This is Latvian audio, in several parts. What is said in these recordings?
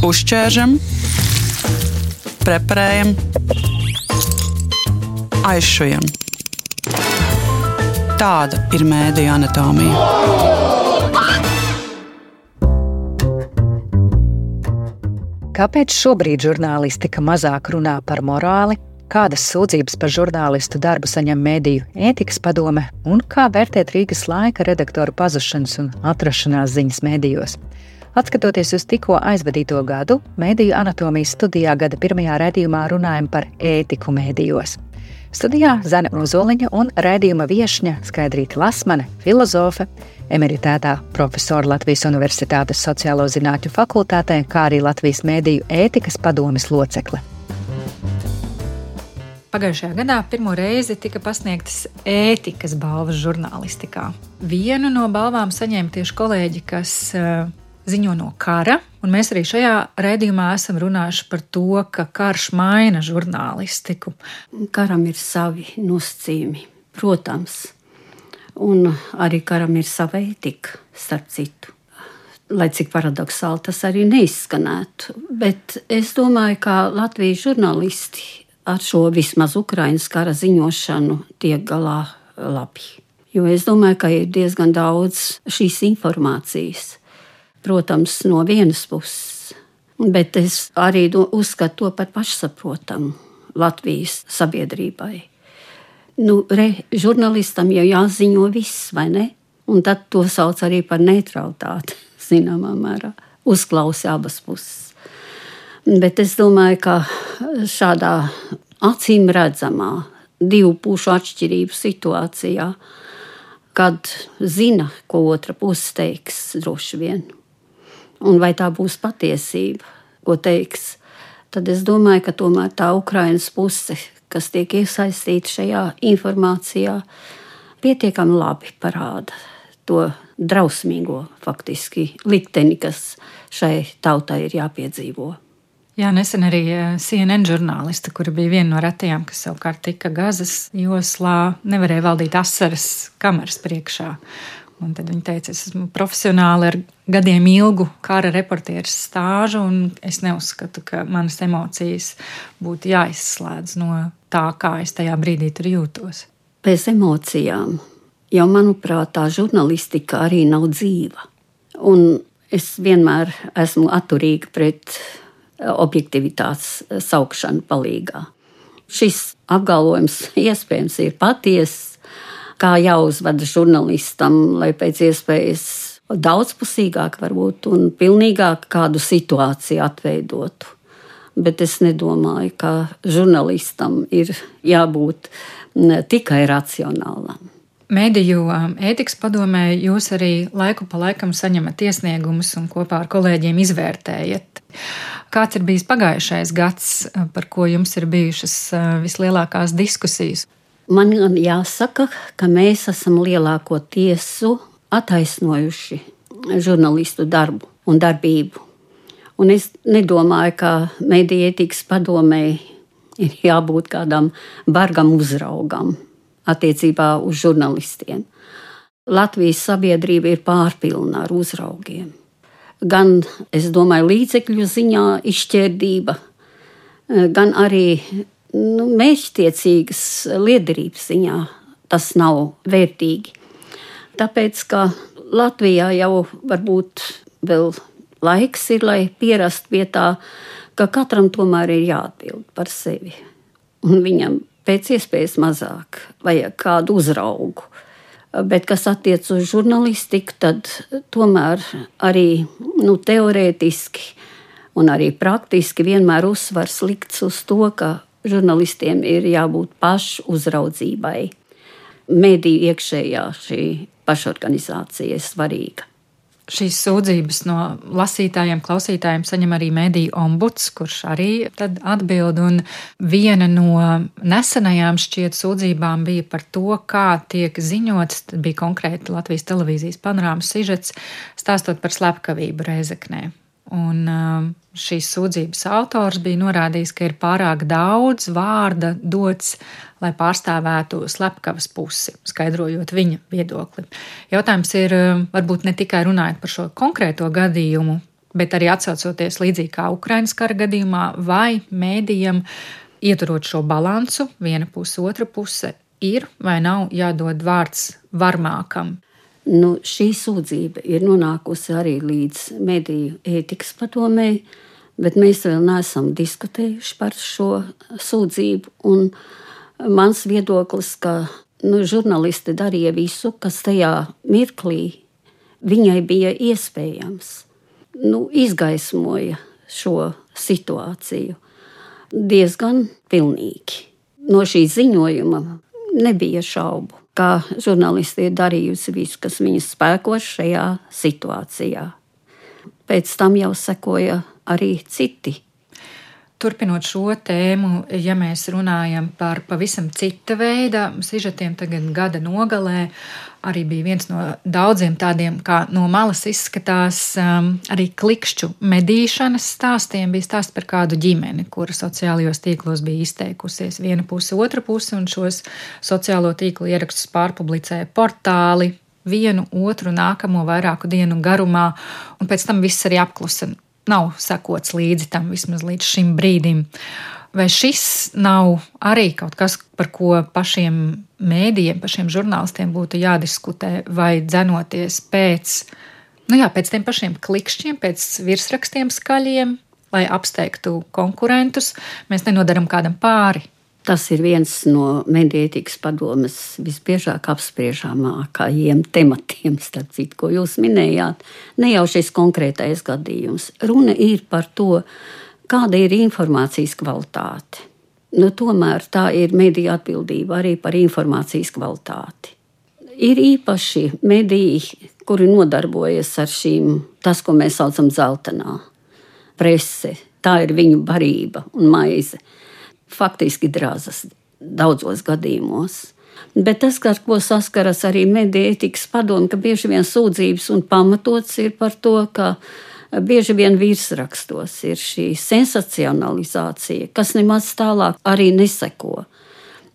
Uzķēršam, preparējam, aizšujam. Tāda ir mēdīņa anatomija. Kāpēc šobrīd žurnālistika mazāk runā par morāli, kādas sūdzības par žurnālistu darbu saņem mediju ētikas padome un kā vērtēt Rīgas laika redaktoru pazušanas un atrašanās ziņas medijos? Atskatoties uz tikko aizvadīto gadu, Mēdīju anatomijas studijā gada pirmajā raidījumā runājam par ētiku mēdījos. Studijā Zana Ozoliņa un raidījuma viesņa Skaidrīta Lasmane, filozofe, emeritētā profesora Latvijas Universitātes sociālo zinātņu fakultātē, kā arī Latvijas mēdīju ētikas padomes locekle. Pagājušajā gadā pirmo reizi tika pasniegtas ētikas balvas žurnālistikā. Vienu no balvām saņēma tieši kolēģi, kas uh, ziņo no kara. Un mēs arī šajā raidījumā esam runājuši par to, ka karš maina žurnālistiku. Karam ir savi nosacījumi, protams, un arī karam ir sava etika, starp citu. Lai cik paradoxāli tas arī neizskanētu, bet es domāju, ka Latvijas žurnālisti ar šo vismaz Ukraiņas kara ziņošanu tiek galā labi. Jo es domāju, ka ir diezgan daudz šīs informācijas, protams, no vienas puses, bet es arī uzskatu to par pašsaprotamu Latvijas sabiedrībai. Nu, re, žurnālistam jau jāziņo viss, vai ne? Un tad to sauc arī par neutralitāti, zināmā mērā. Uzklausa abas puses. Bet es domāju, ka šādā acīm redzamā divu pušu atšķirību situācijā, kad zina, ko otra puse teiks, droši vien un vai tā būs patiesība, ko teiks. Tad es domāju, ka tomēr tā Ukraiņas puse, kas tiek iesaistīta šajā informācijā, pietiekami labi parāda to drausmīgo faktiski likteni, kas šai tautai ir jāpiedzīvo. Jā, nesen arī eh, CNN žurnāliste, kura bija viena no retajām, kas savukārt tika Gazas joslā, nevarēja valdīt asaras kameras priekšā. Un tad viņa teica, es esmu profesionāli ar gadiem ilgu kara reportieru stāžu, un es neuzskatu, ka manas emocijas būtu jāizslēdz no tā, kā es tajā brīdī tur jūtos. Bez emocijām jau, manuprāt, tā žurnālistika arī nav dzīva. Un es vienmēr esmu atturīga pret objektivitātes saukšanu palīgā. Šis apgalvojums iespējams ir patiess, kā jāuzvada žurnālistam, lai pēc iespējas daudzpusīgāk varbūt un pilnīgāk kādu situāciju atveidotu. Bet es nedomāju, ka žurnālistam ir jābūt tikai racionālam. Mēdīju um, ētikas padomē jūs arī laiku pa laikam saņemat iesniegumus un kopā ar kolēģiem izvērtējat. Kāds ir bijis pagājušais gads, par ko jums ir bijušas uh, vislielākās diskusijas? Man jāsaka, ka mēs esam lielāko tiesu attaisnojuši žurnālistu darbu un darbību. Un es nedomāju, ka medijētikas padomēji ir jābūt kādam bargam uzraugam attiecībā uz žurnālistiem. Latvijas sabiedrība ir pārpilna ar uzraugiem. Gan, es domāju, līdzekļu ziņā izšķērdība, gan arī nu, mērķtiecīgas liederības ziņā tas nav vērtīgi. Tāpēc, ka Latvijā jau varbūt vēl laiks ir, lai pierastu pie tā, ka katram tomēr ir jāatbild par sevi. Un viņam pēc iespējas mazāk vajag kādu uzraugu. Bet, kas attiecas uz žurnālistiku, tad tomēr arī nu, teorētiski un arī praktiski vienmēr uzsvars likts uz to, ka žurnālistiem ir jābūt pašu uzraudzībai. Mediju iekšējā šī pašorganizācija ir svarīga. Šīs sūdzības no lasītājiem, klausītājiem saņem arī mediju ombuds, kurš arī atbild. Un viena no nesenajām šķiet sūdzībām bija par to, kā tiek ziņots. Bija konkrēti Latvijas televīzijas panorāmas sižets, stāstot par slepkavību Reizeknē. Un um, šīs sūdzības autors bija norādījis, ka ir pārāk daudz vārda dots, lai pārstāvētu slepkavas pusi, skaidrojot viņa viedokli. Jautājums ir, um, varbūt ne tikai runājot par šo konkrēto gadījumu, bet arī atsaucoties līdzīgi kā Ukraiņas kara gadījumā, vai mēdījam, ieturot šo balansu, viena puse, otra puse, ir vai nav jādod vārds varmākam. Nu, šī sūdzība ir nonākusi arī līdz mediju ētikas padomēji, bet mēs vēl neesam diskutējuši par šo sūdzību. Mans viedoklis, ka nu, žurnālisti darīja visu, kas tajā mirklī viņai bija iespējams, nu, izgaismoja šo situāciju diezgan pilnīgi. No šī ziņojuma nebija šaubu, ka žurnālisti ir darījusi visu, kas viņas spēkos šajā situācijā. Pēc tam jau sekoja arī citi Turpinot šo tēmu, ja mēs runājam par pavisam cita veida sižetiem, tagad gada nogalē, arī bija viens no daudziem tādiem, kā no malas izskatās, um, arī klikšķu medīšanas stāstiem. Bija stāsts par kādu ģimeni, kura sociālajos tīklos bija izteikusies viena puse, otra puse, un šos sociālo tīklu ierakstus pārpublicēja portāli vienu, otru, nākamo vairāku dienu garumā, un pēc tam viss arī apklusa nav sekots līdzi tam vismaz līdz šim brīdim. Vai šis nav arī kaut kas, par ko pašiem mēdījiem, pašiem žurnālistiem būtu jādiskutē, vai dzenoties pēc, nu jā, pēc tiem pašiem klikšķiem, pēc virsrakstiem skaļiem, lai apsteigtu konkurentus, mēs nenodaram kādam pāri? Tas ir viens no mediētikas padomes visbiežāk apspriežamākajiem tematiem, starp citu, ko jūs minējāt. Ne jau šis konkrētais gadījums. Runa ir par to, kāda ir informācijas kvalitāte. Nu, tomēr tā ir mediju atbildība arī par informācijas kvalitāti. Ir īpaši mediji, kuri nodarbojas ar šīm, tas, ko mēs saucam par zeltainā prese. Tā ir viņu barība un maize faktiski drāzas daudzos gadījumos. Bet tas, ar ko saskaras arī medītikas padomu, ka bieži vien sūdzības un pamatots ir par to, ka bieži vien virsrakstos ir šī sensacionalizācija, kas nemaz tālāk arī neseko.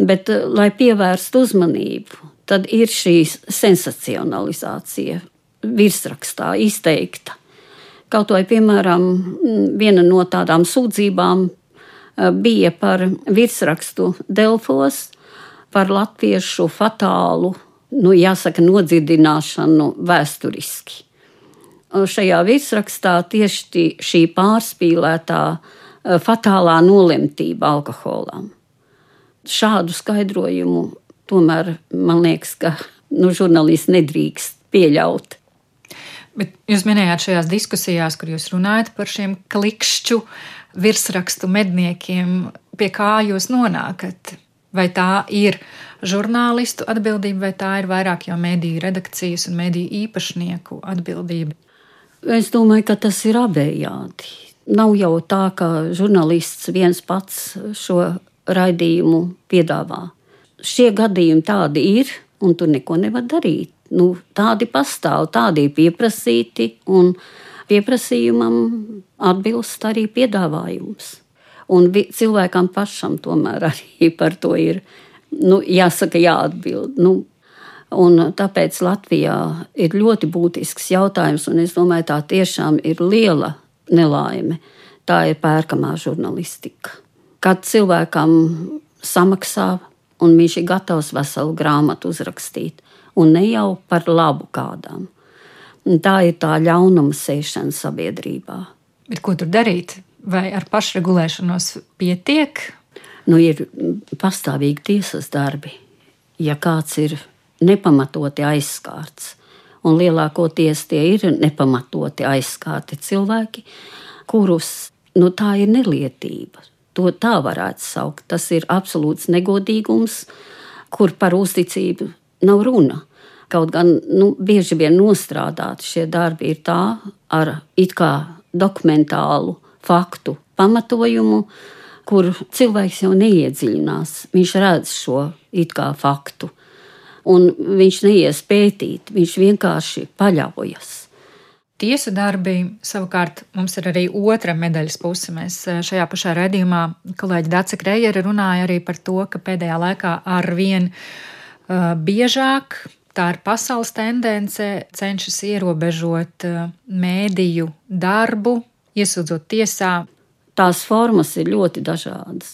Bet, eh, lai pievērstu uzmanību, tad ir šī sensacionalizācija virsrakstā izteikta. Kaut vai, piemēram, viena no tādām sūdzībām bija par virsrakstu Delfos, par latviešu fatālu, nu, jāsaka, nodzirdināšanu vēsturiski. Un šajā virsrakstā tieši šī pārspīlētā eh, fatālā nolemtība alkoholam. Šādu skaidrojumu tomēr man liekas, ka nu, žurnālists nedrīkst pieļaut. Bet jūs minējāt šajās diskusijās, kur jūs runājat par šiem klikšķu virsrakstu medniekiem, pie kā jūs nonākat? Vai tā ir žurnālistu atbildība, vai tā ir vairāk jau mediju redakcijas un mediju īpašnieku atbildība? Es domāju, ka tas ir abējādi. Nav jau tā, ka žurnālists viens pats šo raidījumu piedāvā. Šie gadījumi tādi ir, un tur neko nevar darīt. Nu, tādi pastāv, tādi ir pieprasīti. Un, pieprasījumam atbilst arī piedāvājums. Un cilvēkam pašam tomēr arī par to ir nu, jāsaka, jāatbild. Nu, un tāpēc Latvijā ir ļoti būtisks jautājums, un es domāju, tā tiešām ir liela nelaime. Tā ir pērkamā žurnālistika. Kad cilvēkam samaksā, un viņš ir gatavs veselu grāmatu uzrakstīt, un ne jau par labu kādam. Tā ir tā ļaunuma sēšana sabiedrībā. Bet ko tur darīt? Vai ar pašregulēšanos pietiek? Nu, ir pastāvīgi tiesas darbi. Ja kāds ir nepamatoti aizskārts, un lielākoties tie ir nepamatoti aizskārti cilvēki, kurus nu, tā ir nelietība. To tā varētu saukt. Tas ir absolūts negodīgums, kur par uzticību nav runa. Kaut gan nu, bieži vien nostrādāti šie darbi ir tā ar it kā dokumentālu faktu pamatojumu, kur cilvēks jau neiedziļinās. Viņš redz šo it kā faktu, un viņš neies pētīt, viņš vienkārši paļaujas. Tiesu darbi savukārt mums ir arī otra medaļas puse. Mēs eh, šajā pašā redzījumā kolēģi Dāca Krejera runāja arī par to, ka pēdējā laikā ar vien uh, biežāk tā ir pasaules tendence, cenšas ierobežot uh, mēdīju darbu, iesūdzot tiesā. Tās formas ir ļoti dažādas.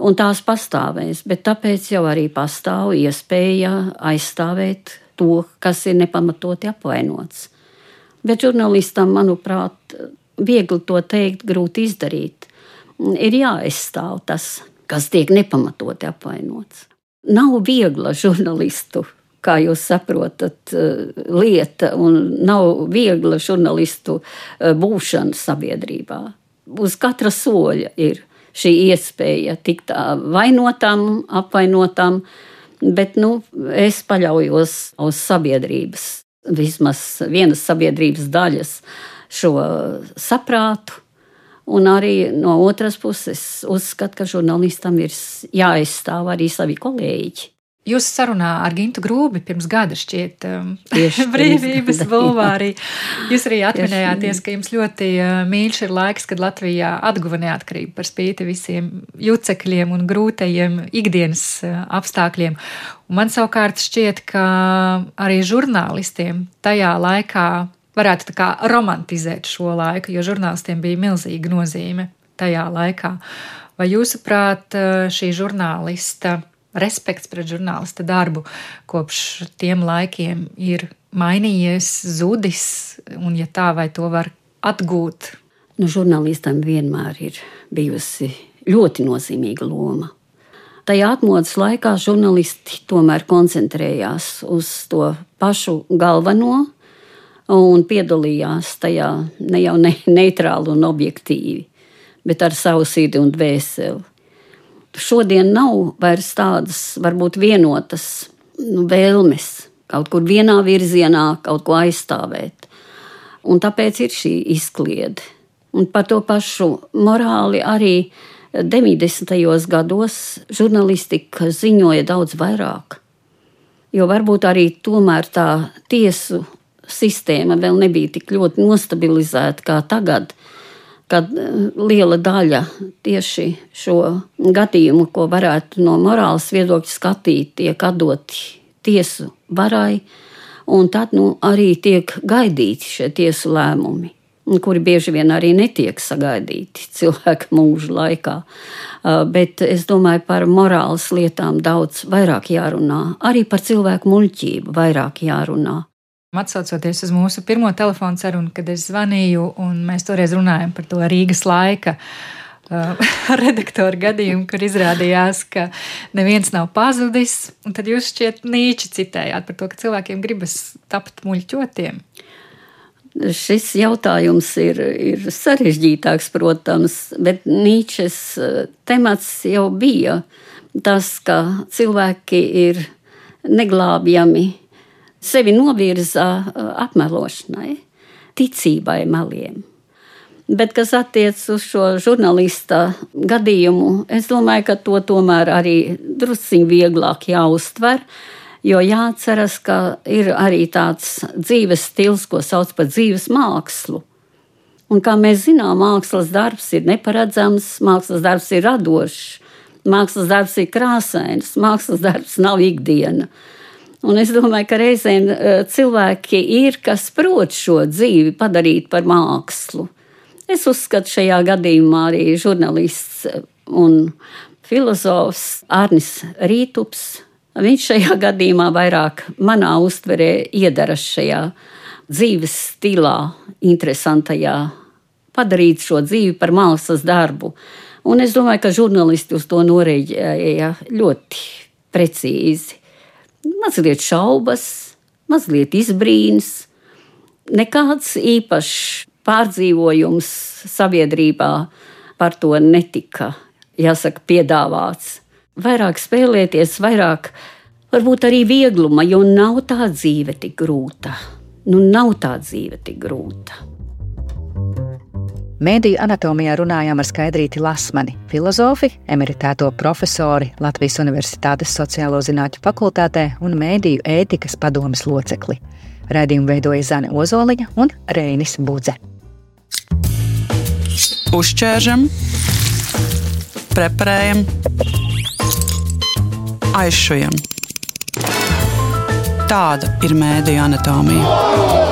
Un tās pastāvēs, bet tāpēc jau arī pastāv iespēja aizstāvēt to, kas ir nepamatoti apvainots. Bet žurnālistam, manuprāt, viegli to teikt, grūti izdarīt. Ir jāaizstāv tas, kas tiek nepamatoti apvainots. Nav viegla žurnālistu, kā jūs saprotat, lieta, un nav viegla žurnālistu eh, būšana sabiedrībā. Uz katra soļa ir šī iespēja tikt vainotam, apvainotam, bet nu, es paļaujos uz sabiedrības, vismaz vienas sabiedrības daļas šo saprātu Un arī no otras puses uzskatu, ka žurnālistam ir jāaizstāv arī savi kolēģi. Jūsu sarunā ar Gintu Grūbi pirms gada šķiet um, brīvības bulvārī. Jūs arī atminējāties, ka jums ļoti uh, mīļš ir laiks, kad Latvijā atguva neatkarību par spīti visiem jucekļiem un grūtajiem ikdienas uh, apstākļiem. Un man savukārt šķiet, ka arī žurnālistiem tajā laikā varētu kā romantizēt šo laiku, jo žurnālistiem bija milzīga nozīme tajā laikā. Vai jūsuprāt, šī žurnālista respekts pret žurnālista darbu kopš tiem laikiem ir mainījies, zudis, un ja tā, vai to var atgūt? Nu, žurnālistam vienmēr ir bijusi ļoti nozīmīga loma. Tajā atmodas laikā žurnālisti tomēr koncentrējās uz to pašu galveno, un piedalījās tajā ne jau ne, neitrāli un objektīvi, bet ar savu sirdi un dvēseli. Šodien nav vairs tādas, varbūt vienotas nu, vēlmes kaut kur vienā virzienā, kaut ko aizstāvēt. Un tāpēc ir šī izkliede. Un par to pašu morāli arī 90. gados žurnālistika ziņoja daudz vairāk. Jo varbūt arī tomēr tā tiesu sistēma vēl nebija tik ļoti nostabilizēta kā tagad, kad eh, liela daļa tieši šo gadījumu, ko varētu no morāles viedokļa skatīt, tiek atdoti tiesu varai, un tad nu, arī tiek gaidīti šie tiesu lēmumi. Kuri bieži vien arī netiek sagaidīti cilvēka mūža laikā. Eh, bet es domāju, par morāles lietām daudz vairāk jārunā. Arī par cilvēku muļķību vairāk jārunā. Atsaucoties uz mūsu pirmo telefonu sarunu, kad es zvanīju, un mēs toreiz runājām par to Rīgas laika uh, redaktoru gadījumu, kur izrādījās, ka neviens nav pazudis. Tad jūs šķiet nīči citējāt par to, ka cilvēkiem gribas tapt muļķotiem. Šis jautājums ir, ir sarežģītāks, protams, bet Nīčes uh, temats jau bija tas, ka cilvēki ir neglābjami sevi novirza apmelošanai, ticībai meliem. Bet, kas attiecas uz šo žurnālista gadījumu, es domāju, ka to tomēr arī drusciņi vieglāk jāuztver. Jo jāatceras, ka ir arī tāds dzīves stils, ko sauc par dzīves mākslu. Un kā mēs zinām, mākslas darbs ir neparedzams, mākslas darbs ir radošs, mākslas darbs ir krāsains, mākslas darbs nav ikdiena. Un es domāju, ka reizēm eh, cilvēki ir, kas prot šo dzīvi padarīt par mākslu. Es uzskatu, šajā gadījumā arī žurnālists un filozofs Arnis Rītups. Viņš šajā gadījumā vairāk manā uztverē iedaras šajā dzīves stilā, interesantajā, padarīt šo dzīvi par mākslas darbu. Un es domāju, ka žurnālisti uz to norēģēja ļoti precīzi mazliet šaubas, mazliet izbrīns, nekāds īpašs pārdzīvojums sabiedrībā par to netika, jāsaka, piedāvāts. Vairāk spēlēties, vairāk varbūt arī viegluma, jo nav tā dzīve tik grūta. Nu, nav tā dzīve tik grūta. Mēdīju anatomijā runājām ar Skaidrīti Lasmani, filozofi, emeritēto profesori Latvijas Universitātes sociālo zinātņu fakultātē un mēdīju ētikas padomes locekli. Raidījumu veidoja Zane Ozoliņa un Reinis Budze. Uzķēršam, preparējam, aizšujam. Tāda ir mēdīņa anatomija.